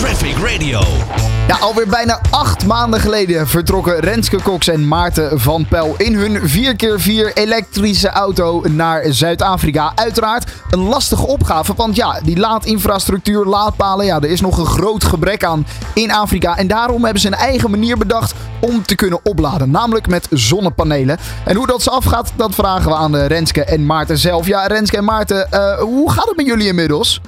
Traffic Radio. Ja, alweer bijna acht maanden geleden vertrokken Renske Cox en Maarten van Pel in hun 4x4 elektrische auto naar Zuid-Afrika. Uiteraard een lastige opgave, want ja, die laadinfrastructuur, laadpalen, ja, er is nog een groot gebrek aan in Afrika. En daarom hebben ze een eigen manier bedacht om te kunnen opladen, namelijk met zonnepanelen. En hoe dat ze afgaat, dat vragen we aan de Renske en Maarten zelf. Ja, Renske en Maarten, eh, hoe gaat het met jullie inmiddels?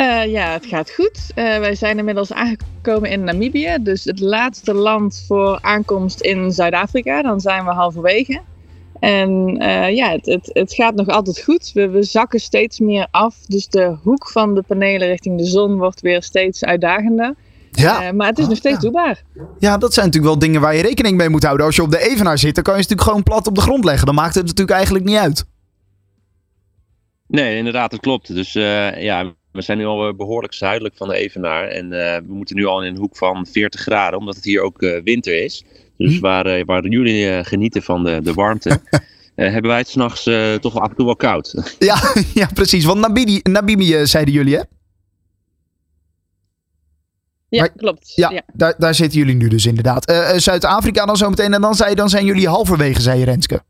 Uh, ja, het gaat goed. Uh, wij zijn inmiddels aangekomen in Namibië, dus het laatste land voor aankomst in Zuid-Afrika. Dan zijn we halverwege. En uh, ja, het, het, het, gaat nog altijd goed. We, we, zakken steeds meer af, dus de hoek van de panelen richting de zon wordt weer steeds uitdagender. Ja. maar het is nog steeds ja. doelbaar. Ja, dat zijn natuurlijk wel dingen waar je rekening mee moet houden. Als je op de evenaar zit, dan kan je natuurlijk gewoon plat op de grond leggen. Dan maakt het natuurlijk eigenlijk niet uit. Nee, inderdaad, dat klopt. Dus ja, we zijn nu al behoorlijk zuidelijk van de Evenaar. En uh, we moeten nu al in een hoek van 40 graden, omdat het hier ook uh, winter is. Dus hm. waar, uh, waar jullie genieten van de, de warmte, hebben wij het s'nachts toch wel af en toe wel koud. ja, ja, precies. Want Namibië, Namibië zeiden jullie, hè? Ja, maar, klopt. Ja, ja, Daar, daar zitten jullie nu dus inderdaad. Zuid-Afrika dan zometeen. En dan, zei, dan zijn jullie halverwege, zei je Renske.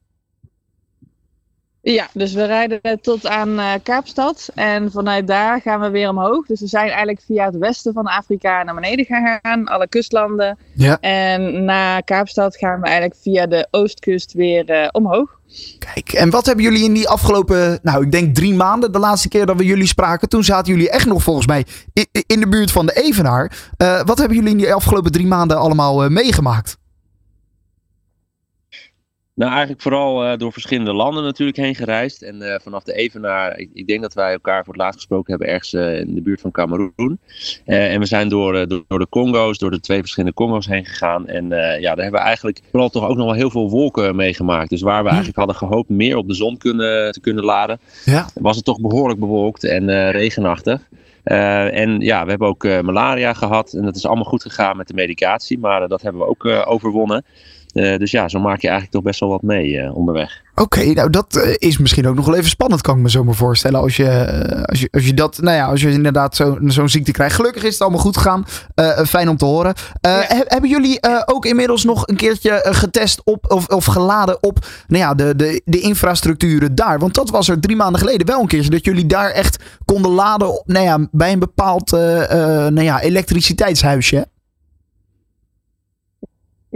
Ja, dus we rijden tot aan uh, Kaapstad en vanuit daar gaan we weer omhoog. Dus we zijn eigenlijk via het westen van Afrika naar beneden gegaan, alle kustlanden. Ja. En na Kaapstad gaan we eigenlijk via de oostkust weer uh, omhoog. Kijk, en wat hebben jullie in die afgelopen, nou ik denk drie maanden, de laatste keer dat we jullie spraken, toen zaten jullie echt nog volgens mij in, in de buurt van de Evenaar. Uh, wat hebben jullie in die afgelopen drie maanden allemaal meegemaakt? Nou, eigenlijk vooral uh, door verschillende landen natuurlijk heen gereisd. En uh, vanaf de Evenaar, ik, ik, denk dat wij elkaar voor het laatst gesproken hebben ergens uh, in de buurt van Cameroen. en we zijn door, door, door, de Congo's, door de twee verschillende Congo's heen gegaan. En ja, daar hebben we eigenlijk vooral toch ook nog wel heel veel wolken meegemaakt. Dus waar we eigenlijk hadden gehoopt meer op de zon kunnen, te kunnen laden, ja. was het toch behoorlijk bewolkt en regenachtig. en ja, we hebben ook malaria gehad en dat is allemaal goed gegaan met de medicatie, maar dat hebben we ook overwonnen. Uh, dus ja, zo maak je eigenlijk toch best wel wat mee uh, onderweg. Oké, okay, nou dat uh, is misschien ook nog wel even spannend, kan ik me zo maar voorstellen. Als je, als je, als je dat, nou ja, als je inderdaad zo'n zo ziekte krijgt. Gelukkig is het allemaal goed gegaan. fijn om te horen. Ja. Hebben jullie ook inmiddels nog een keertje getest op, of, of geladen op nou ja, de, de, de infrastructuren daar? Want dat was er drie maanden geleden wel een keertje. Dat jullie daar echt konden laden op, nou ja, bij een bepaald nou ja, elektriciteitshuisje.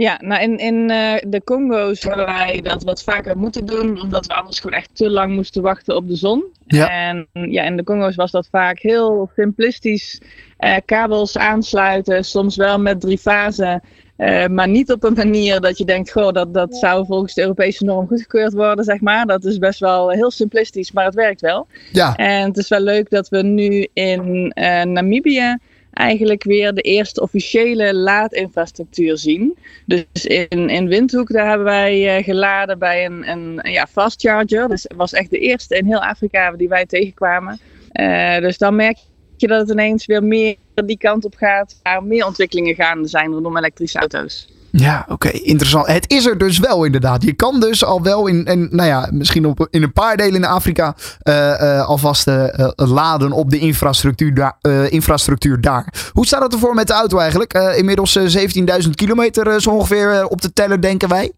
Ja, nou in, in uh, de Congo's hebben wij dat wat vaker moeten doen, omdat we anders gewoon echt te lang moesten wachten op de zon. Ja. En ja, in de Congo's was dat vaak heel simplistisch. Uh, kabels aansluiten, soms wel met drie fasen. Uh, maar niet op een manier dat je denkt, goh, dat, dat zou volgens de Europese norm goedgekeurd worden, zeg maar. Dat is best wel heel simplistisch, maar het werkt wel. Ja. En het is wel leuk dat we nu in Namibië eigenlijk weer de eerste officiële laadinfrastructuur zien. Dus in, in Windhoek, daar hebben wij uh, geladen bij een, een ja, fast charger. Dus het was echt de eerste in heel Afrika die wij tegenkwamen. Uh, dus dan merk je dat het ineens weer meer die kant op gaat, waar meer ontwikkelingen gaande zijn rondom elektrische auto's. Ja, oké, interessant. Het is er dus wel inderdaad. Je kan dus al wel in, nou ja, misschien op, in een paar delen in Afrika uh, uh, alvast uh, laden op de infrastructuur, daar, infrastructuur daar. Hoe staat het ervoor met de auto eigenlijk? inmiddels 17.000 kilometer zo ongeveer op de teller, denken wij.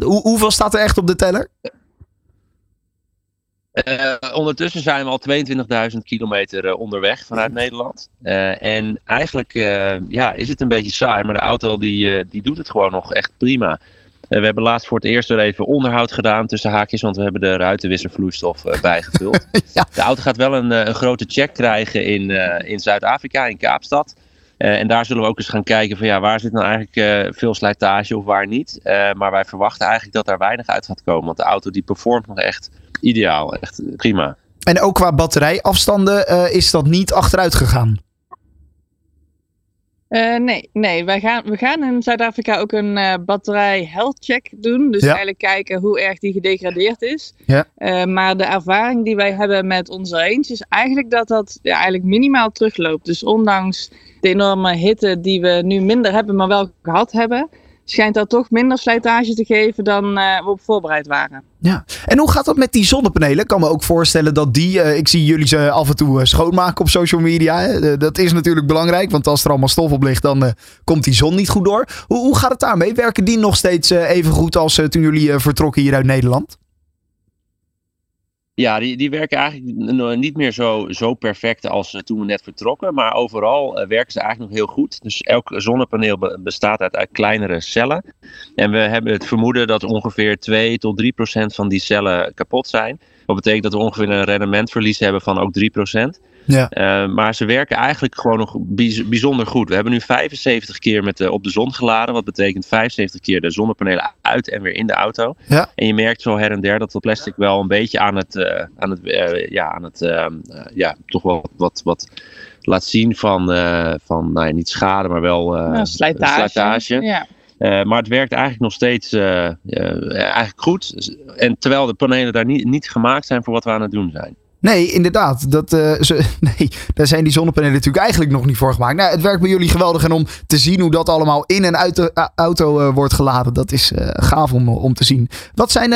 Hoe, hoeveel staat er echt op de teller? Uh, ondertussen zijn we al 22.000 kilometer uh, onderweg vanuit Nederland. Uh, en eigenlijk ja, is het een beetje saai, maar de auto die, die doet het gewoon nog echt prima. we hebben laatst voor het eerst weer even onderhoud gedaan tussen haakjes, want we hebben de ruitenwisservloeistof bijgevuld. ja. De auto gaat wel een, een grote check krijgen in, in Zuid-Afrika, in Kaapstad. En daar zullen we ook eens gaan kijken van ja, waar zit nou eigenlijk veel slijtage of waar niet. maar wij verwachten eigenlijk dat daar weinig uit gaat komen, want de auto die performt nog echt ideaal. Echt prima. En ook qua batterijafstanden is dat niet achteruit gegaan? Uh, nee, nee. Wij gaan, we gaan in Zuid-Afrika ook een uh, batterij health check doen. Dus eigenlijk kijken hoe erg die gedegradeerd is. Ja. Uh, maar de ervaring die wij hebben met onze range is eigenlijk dat dat ja, eigenlijk minimaal terugloopt. Dus ondanks de enorme hitte die we nu minder hebben, maar wel gehad hebben, schijnt dat toch minder slijtage te geven dan we op voorbereid waren. Ja, en hoe gaat dat met die zonnepanelen? Ik kan me ook voorstellen dat die, ik zie jullie ze af en toe schoonmaken op social media. dat is natuurlijk belangrijk, want als er allemaal stof op ligt, dan komt die zon niet goed door. Hoe, hoe gaat het daarmee? Werken die nog steeds even goed als toen jullie vertrokken hier uit Nederland? Ja, die, die werken eigenlijk niet meer zo, zo perfect als toen we net vertrokken. Maar overal uh, werken ze eigenlijk nog heel goed. Dus elk zonnepaneel bestaat uit, uit kleinere cellen. En we hebben het vermoeden dat ongeveer 2 tot 3 procent van die cellen kapot zijn. Wat betekent dat we ongeveer een rendementverlies hebben van ook 3 procent. Ja. Uh, maar ze werken eigenlijk gewoon nog bijzonder goed. We hebben nu 75 keer met de, op de zon geladen. Wat betekent 75 keer de zonnepanelen uit en weer in de auto. Ja. En je merkt zo her en der dat dat plastic wel een beetje aan het, uh, aan het, uh, ja, aan het ehm, ja, toch wel wat, wat laat zien van, van nou ja, niet schade, maar wel slijtage. slijtage. Ja. Uh, maar het werkt eigenlijk nog steeds uh, uh, eigenlijk goed. En terwijl de panelen daar niet, niet gemaakt zijn voor wat we aan het doen zijn. Nee, inderdaad. Dat, uh, ze, nee, daar zijn die zonnepanelen natuurlijk eigenlijk nog niet voor gemaakt. Nou, het werkt bij jullie geweldig. En om te zien hoe dat allemaal in en uit de auto uh, wordt geladen, dat is gaaf om, om te zien. Wat zijn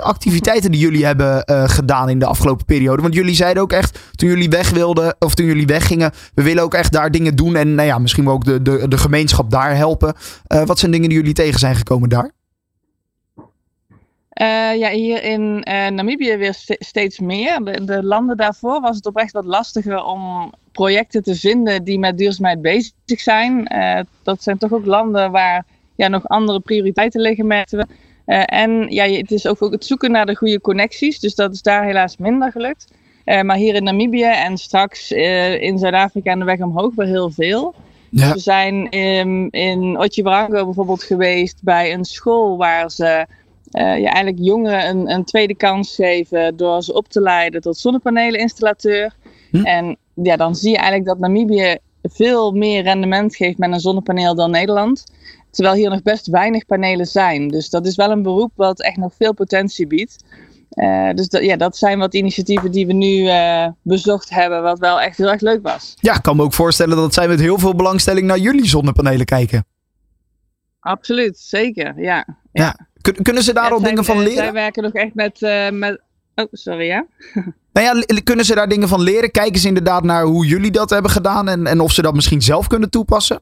activiteiten die jullie hebben gedaan in de afgelopen periode? Want jullie zeiden ook echt, toen jullie weg wilden, of toen jullie weggingen, we willen ook echt daar dingen doen. En nou ja, misschien ook de, de, de gemeenschap daar helpen. wat zijn dingen die jullie tegen zijn gekomen daar? Uh, ja, hier in uh, Namibië weer steeds meer. De, de, landen daarvoor was het oprecht wat lastiger om projecten te vinden die met duurzaamheid bezig zijn. Uh, dat zijn toch ook landen waar ja, nog andere prioriteiten liggen, merkten we. en ja, het is ook, ook het zoeken naar de goede connecties. Dus dat is daar helaas minder gelukt. maar hier in Namibië en straks in Zuid-Afrika en de weg omhoog weer heel veel. Ja. We zijn in, in Otjiwarango bijvoorbeeld geweest bij een school waar ze uh, je eigenlijk jongeren een, een, tweede kans geven door ze op te leiden tot zonnepaneleninstallateur. Hm? En ja, dan zie je eigenlijk dat Namibië veel meer rendement geeft met een zonnepaneel dan Nederland. Terwijl hier nog best weinig panelen zijn. Dus dat is wel een beroep wat echt nog veel potentie biedt. Uh, dus dat, ja, dat zijn wat initiatieven die we nu uh, bezocht hebben, wat wel echt heel erg leuk was. Ja, ik kan me ook voorstellen dat zij met heel veel belangstelling naar jullie zonnepanelen kijken. Absoluut, zeker, ja. ja. Kunnen ze daar al dingen van leren? Zij werken nog echt met, uh, met... Oh, sorry, ja? nou ja, kunnen ze daar dingen van leren? Kijken ze inderdaad naar hoe jullie dat hebben gedaan en, en of ze dat misschien zelf kunnen toepassen?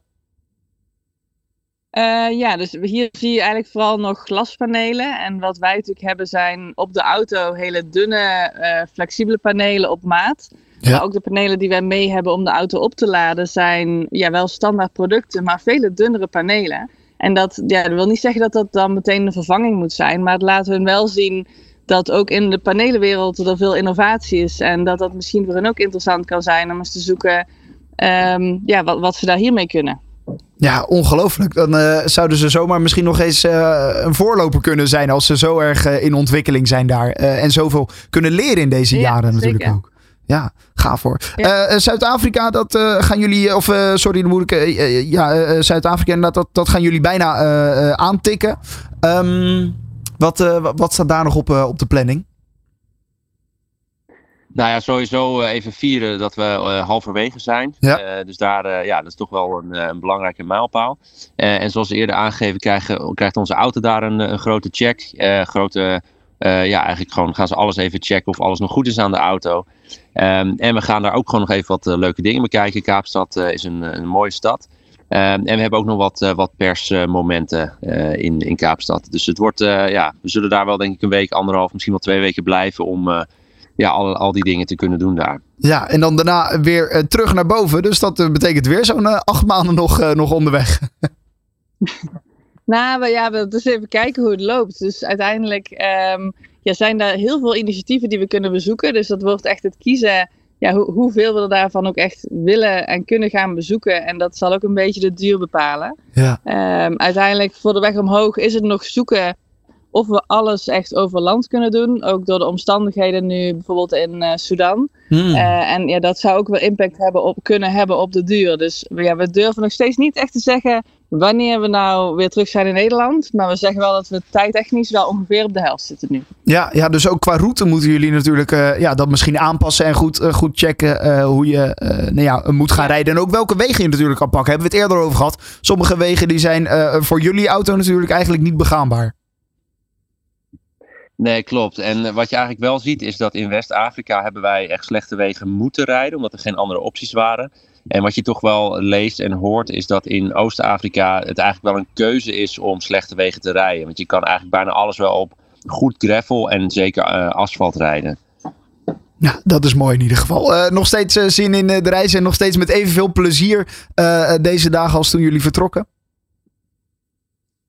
Uh, ja, dus hier zie je eigenlijk vooral nog glaspanelen. En wat wij natuurlijk hebben zijn op de auto hele dunne, uh, flexibele panelen op maat. Ja. Maar ook de panelen die wij mee hebben om de auto op te laden zijn ja, wel standaard producten, maar vele dunnere panelen. En dat, ja, dat wil niet zeggen dat dat dan meteen een vervanging moet zijn, maar het laat hun wel zien dat ook in de panelenwereld er veel innovatie is. En dat dat misschien voor hen ook interessant kan zijn om eens te zoeken um, ja, wat, wat ze daar hiermee kunnen. Ja, ongelooflijk. Dan uh, zouden ze zomaar misschien nog eens uh, een voorloper kunnen zijn als ze zo erg uh, in ontwikkeling zijn daar. en zoveel kunnen leren in deze ja, jaren zeker. natuurlijk ook. Ja, gaaf hoor. Ja. Uh, Zuid-Afrika, dat uh, gaan jullie, of uh, sorry, dan moet ik, ja, Zuid-Afrika, dat, dat gaan jullie bijna aantikken. Um, wat, wat staat daar nog op, op de planning? Nou ja, sowieso even vieren dat we halverwege zijn. Ja. dus daar, ja, dat is toch wel een, een belangrijke mijlpaal. en zoals eerder aangegeven, krijgen, krijgt onze auto daar een, een grote check. grote uh, ja, eigenlijk gewoon gaan ze alles even checken of alles nog goed is aan de auto. Um, en we gaan daar ook gewoon nog even wat uh, leuke dingen bekijken. Kaapstad uh, is een, een mooie stad. Um, en we hebben ook nog wat, wat persmomenten in, in Kaapstad. Dus het wordt, ja, we zullen daar wel denk ik een week, anderhalf, misschien wel twee weken blijven om ja, al, al die dingen te kunnen doen daar. Ja, en dan daarna weer terug naar boven. Dus dat betekent weer zo'n acht maanden nog, nog onderweg. Nou, ja, we dus even kijken hoe het loopt. Dus uiteindelijk um, ja, zijn er heel veel initiatieven die we kunnen bezoeken. Dus dat wordt echt het kiezen ja, ho hoeveel we er daarvan ook echt willen en kunnen gaan bezoeken. En dat zal ook een beetje de duur bepalen. Ja. Um, uiteindelijk voor de weg omhoog is het nog zoeken of we alles echt over land kunnen doen. Ook door de omstandigheden nu bijvoorbeeld in uh, Sudan. Hmm. Uh, en ja, dat zou ook wel impact hebben op, kunnen hebben op de duur. Dus ja, we durven nog steeds niet echt te zeggen wanneer we nou weer terug zijn in Nederland. Maar we zeggen wel dat we tijdtechnisch wel ongeveer op de helft zitten nu. Ja, ja dus ook qua route moeten jullie natuurlijk uh, ja, dat misschien aanpassen en goed, uh, goed checken uh, hoe je nou ja, moet gaan rijden. En ook welke wegen je natuurlijk kan pakken. Hebben we het eerder over gehad. Sommige wegen die zijn voor jullie auto natuurlijk eigenlijk niet begaanbaar. Nee, klopt. En wat je eigenlijk wel ziet is dat in West-Afrika hebben wij echt slechte wegen moeten rijden, omdat er geen andere opties waren. En wat je toch wel leest en hoort is dat in Oost-Afrika het eigenlijk wel een keuze is om slechte wegen te rijden. Want je kan eigenlijk bijna alles wel op goed gravel en zeker uh, asfalt rijden. Ja, dat is mooi in ieder geval. Uh, nog steeds uh, zin in de reis en nog steeds met evenveel plezier deze dagen als toen jullie vertrokken?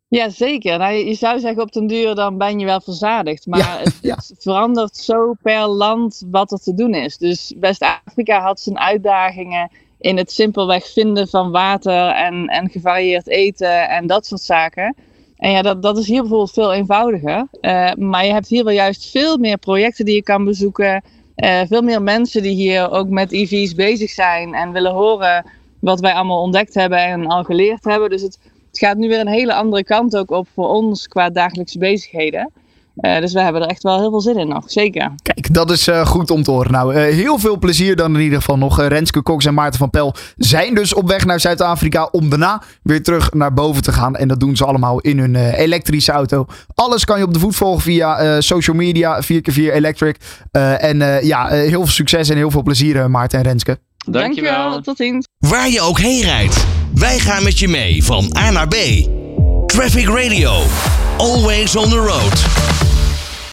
Ja, zeker. Nou, je zou zeggen op den duur dan ben je wel verzadigd. Maar het, het, verandert zo per land wat er te doen is. Dus West-Afrika had zijn uitdagingen in het simpelweg vinden van water en, en gevarieerd eten en dat soort zaken. En ja, dat, dat is hier bijvoorbeeld veel eenvoudiger. Uh, maar je hebt hier wel juist veel meer projecten die je kan bezoeken. Uh, veel meer mensen die hier ook met EV's bezig zijn en willen horen wat wij allemaal ontdekt hebben en al geleerd hebben. Dus het, het gaat nu weer een hele andere kant ook op voor ons qua dagelijkse bezigheden. Uh, dus we hebben er echt wel heel veel zin in nog, zeker. Kijk, dat is uh, goed om te horen. Nou, uh, heel veel plezier dan in ieder geval nog. Renske Cox en Maarten van Pel zijn dus op weg naar Zuid-Afrika om daarna weer terug naar boven te gaan. En dat doen ze allemaal in hun elektrische auto. Alles kan je op de voet volgen via social media, 4x4 Electric. en ja, heel veel succes en heel veel plezier Maarten en Renske. Dankjewel. Dankjewel, tot ziens. Waar je ook heen rijdt, wij gaan met je mee van A naar B. Traffic Radio, always on the road.